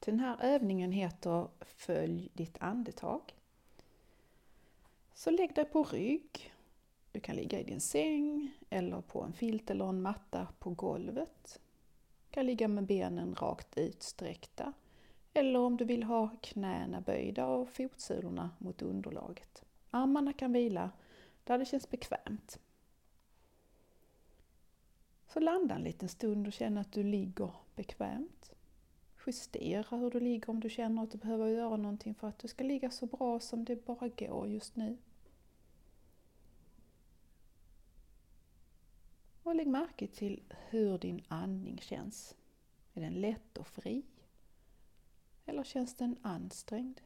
Den här övningen heter Följ ditt andetag. Så lägg dig på rygg. Du kan ligga i din säng eller på en filt eller en matta på golvet. Du kan ligga med benen rakt utsträckta eller om du vill ha knäna böjda och fotsulorna mot underlaget. Armarna kan vila där det känns bekvämt. Så landa en liten stund och känn att du ligger bekvämt. Justera hur du ligger om du känner att du behöver göra någonting för att du ska ligga så bra som det bara går just nu. Och lägg märke till hur din andning känns. Är den lätt och fri? Eller känns den ansträngd?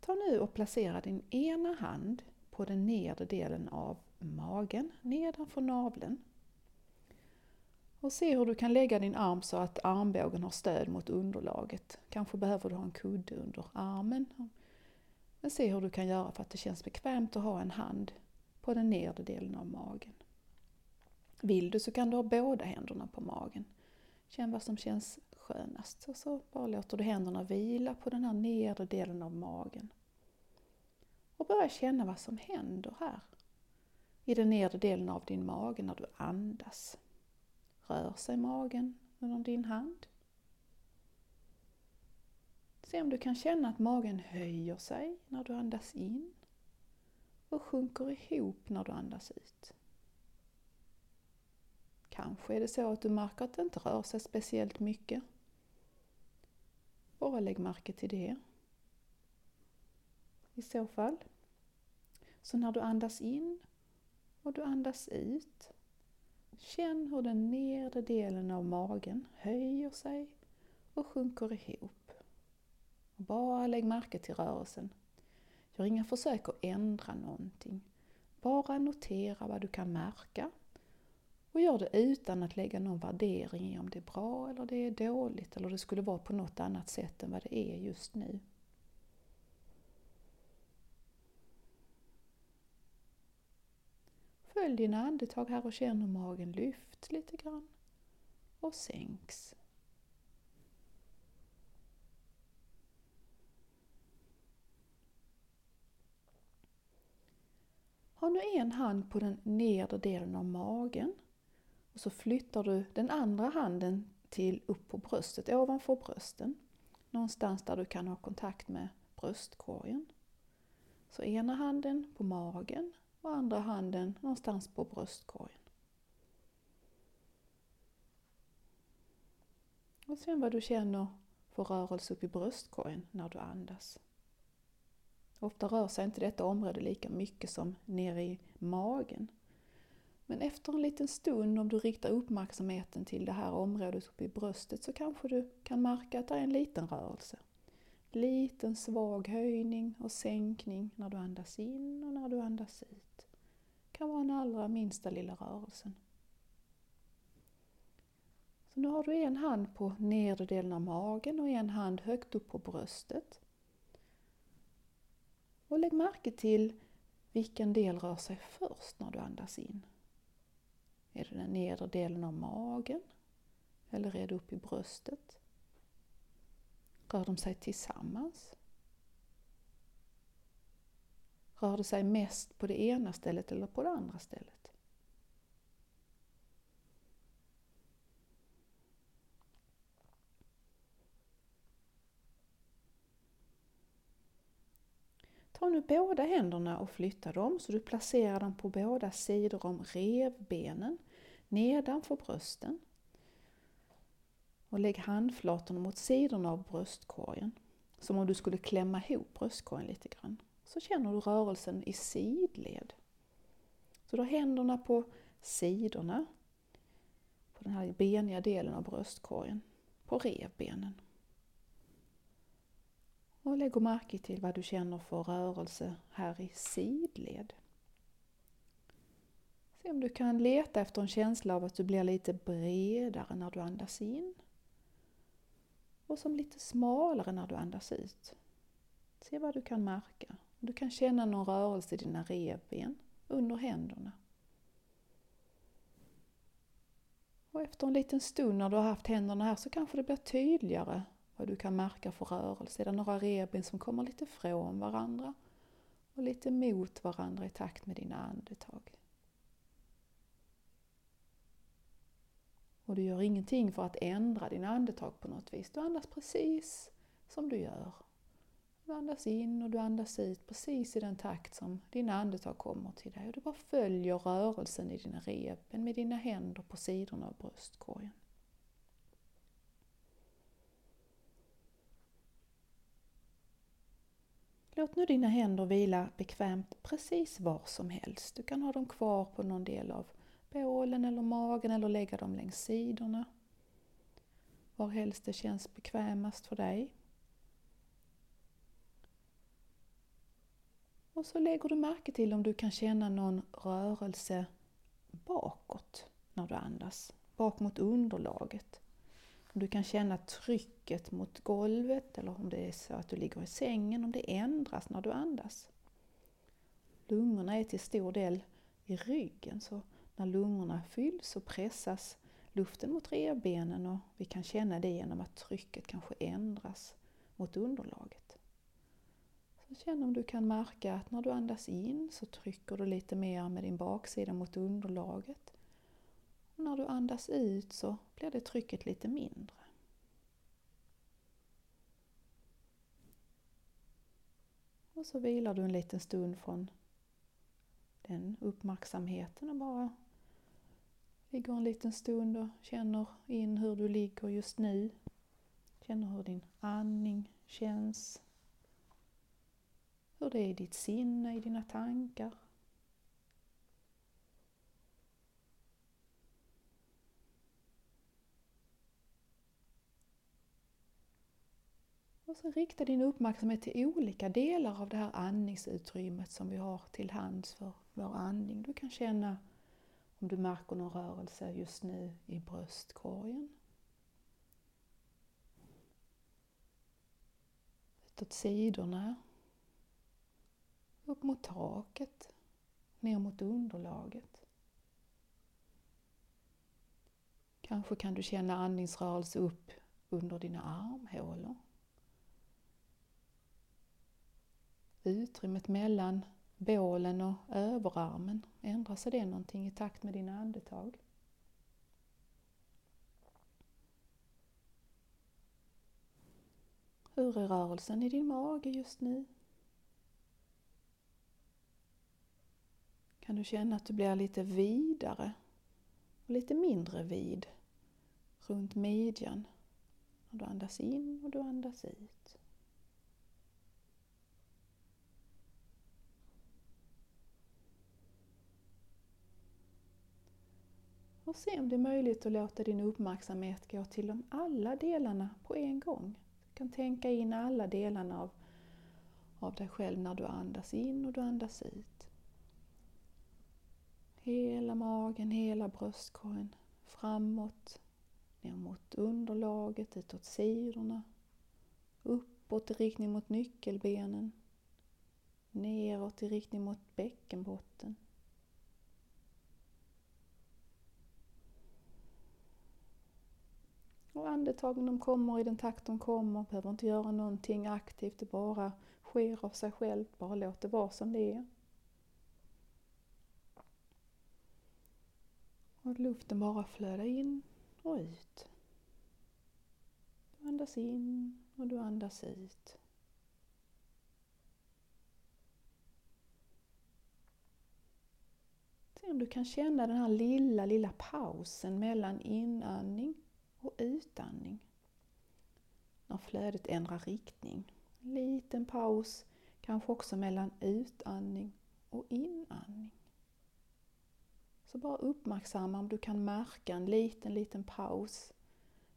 Ta nu och placera din ena hand på den nedre delen av magen, nedanför naveln. Och se hur du kan lägga din arm så att armbågen har stöd mot underlaget. Kanske behöver du ha en kudde under armen. Men se hur du kan göra för att det känns bekvämt att ha en hand på den nedre delen av magen. Vill du så kan du ha båda händerna på magen. Känn vad som känns skönast. Och så bara låter du händerna vila på den här nedre delen av magen. Och börja känna vad som händer här i den nedre delen av din mage när du andas. Rör sig magen under din hand? Se om du kan känna att magen höjer sig när du andas in och sjunker ihop när du andas ut. Kanske är det så att du märker att det inte rör sig speciellt mycket. Bara lägg märke till det. I så fall. Så när du andas in och du andas ut, känn hur den nedre delen av magen höjer sig och sjunker ihop. Bara lägg märke till rörelsen. Gör inga försök att ändra någonting. Bara notera vad du kan märka och gör det utan att lägga någon värdering i om det är bra eller det är dåligt eller det skulle vara på något annat sätt än vad det är just nu. Följ dina andetag här och känn hur magen lyfts lite grann och sänks. Ha nu en hand på den nedre delen av magen och så flyttar du den andra handen till upp på bröstet, ovanför brösten. Någonstans där du kan ha kontakt med bröstkorgen. Så ena handen på magen och andra handen någonstans på bröstkorgen. Och sen vad du känner för rörelse upp i bröstkorgen när du andas. Ofta rör sig inte detta område lika mycket som nere i magen. Men efter en liten stund, om du riktar uppmärksamheten till det här området uppe i bröstet, så kanske du kan märka att det är en liten rörelse. Liten svag höjning och sänkning när du andas in och när du andas ut. Det kan vara den allra minsta lilla rörelsen. Så nu har du en hand på nedre delen av magen och en hand högt upp på bröstet. Och lägg märke till vilken del rör sig först när du andas in. Är det den nedre delen av magen? Eller är det upp i bröstet? Rör de sig tillsammans? Rör det sig mest på det ena stället eller på det andra stället? Ta nu båda händerna och flytta dem så du placerar dem på båda sidor om revbenen nedanför brösten. Och lägg handflatorna mot sidorna av bröstkorgen. Som om du skulle klämma ihop bröstkorgen lite grann. Så känner du rörelsen i sidled. Så du har händerna på sidorna på den här beniga delen av bröstkorgen, på revbenen. Och lägg märke till vad du känner för rörelse här i sidled. Se om du kan leta efter en känsla av att du blir lite bredare när du andas in. Och som lite smalare när du andas ut. Se vad du kan märka. Du kan känna någon rörelse i dina revben under händerna. Och efter en liten stund när du har haft händerna här så kanske det blir tydligare vad du kan märka för rörelse. Är det några revben som kommer lite från varandra och lite mot varandra i takt med dina andetag? Och du gör ingenting för att ändra dina andetag på något vis. Du andas precis som du gör. Du andas in och du andas ut precis i den takt som dina andetag kommer till dig. Och du bara följer rörelsen i dina reben med dina händer på sidorna av bröstkorgen. Låt nu dina händer vila bekvämt precis var som helst. Du kan ha dem kvar på någon del av bålen eller magen eller lägga dem längs sidorna. Var helst det känns bekvämast för dig. Och så lägger du märke till om du kan känna någon rörelse bakåt när du andas, bak mot underlaget. Om du kan känna trycket mot golvet eller om det är så att du ligger i sängen, om det ändras när du andas. Lungorna är till stor del i ryggen så när lungorna fylls så pressas luften mot revbenen och vi kan känna det genom att trycket kanske ändras mot underlaget. Så känn om du kan märka att när du andas in så trycker du lite mer med din baksida mot underlaget. Och när du andas ut så blir det trycket lite mindre. Och så vilar du en liten stund från den uppmärksamheten och bara ligger en liten stund och känner in hur du ligger just nu. Känner hur din andning känns. Hur det är i ditt sinne, i dina tankar. Och så rikta din uppmärksamhet till olika delar av det här andningsutrymmet som vi har till hands för vår andning. Du kan känna om du märker någon rörelse just nu i bröstkorgen. Utåt sidorna. Upp mot taket. Ner mot underlaget. Kanske kan du känna andningsrörelse upp under dina armhålor. Utrymmet mellan bålen och överarmen, ändrar sig det någonting i takt med dina andetag? Hur är rörelsen i din mage just nu? Kan du känna att du blir lite vidare och lite mindre vid runt midjan Och du andas in och du andas ut? Och se om det är möjligt att låta din uppmärksamhet gå till de alla delarna på en gång. Du kan tänka in alla delarna av, av dig själv när du andas in och du andas ut. Hela magen, hela bröstkorgen, framåt, ner mot underlaget, utåt sidorna, uppåt i riktning mot nyckelbenen, neråt i riktning mot bäckenbotten. Och andetagen de kommer i den takt de kommer, behöver inte göra någonting aktivt, det bara sker av sig självt, bara låt det vara som det är. Och luften bara flödar in och ut. Du andas in och du andas ut. Se om du kan känna den här lilla, lilla pausen mellan inandning och utandning. När flödet ändrar riktning. En liten paus, kanske också mellan utandning och inandning. Så bara uppmärksamma om du kan märka en liten, liten paus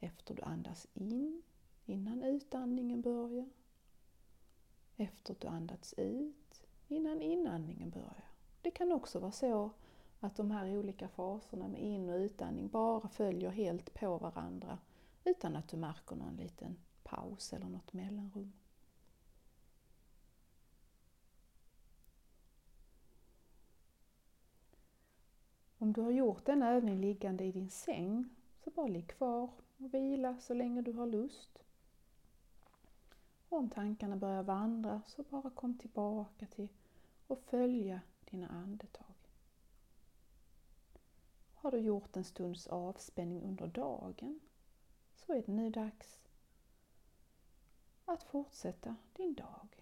efter du andas in, innan utandningen börjar. Efter du andats ut, innan inandningen börjar. Det kan också vara så att de här olika faserna med in och utandning bara följer helt på varandra utan att du märker någon liten paus eller något mellanrum. Om du har gjort denna övning liggande i din säng så bara ligg kvar och vila så länge du har lust. Och om tankarna börjar vandra så bara kom tillbaka till och följa dina andetag. Har du gjort en stunds avspänning under dagen så är det nu dags att fortsätta din dag.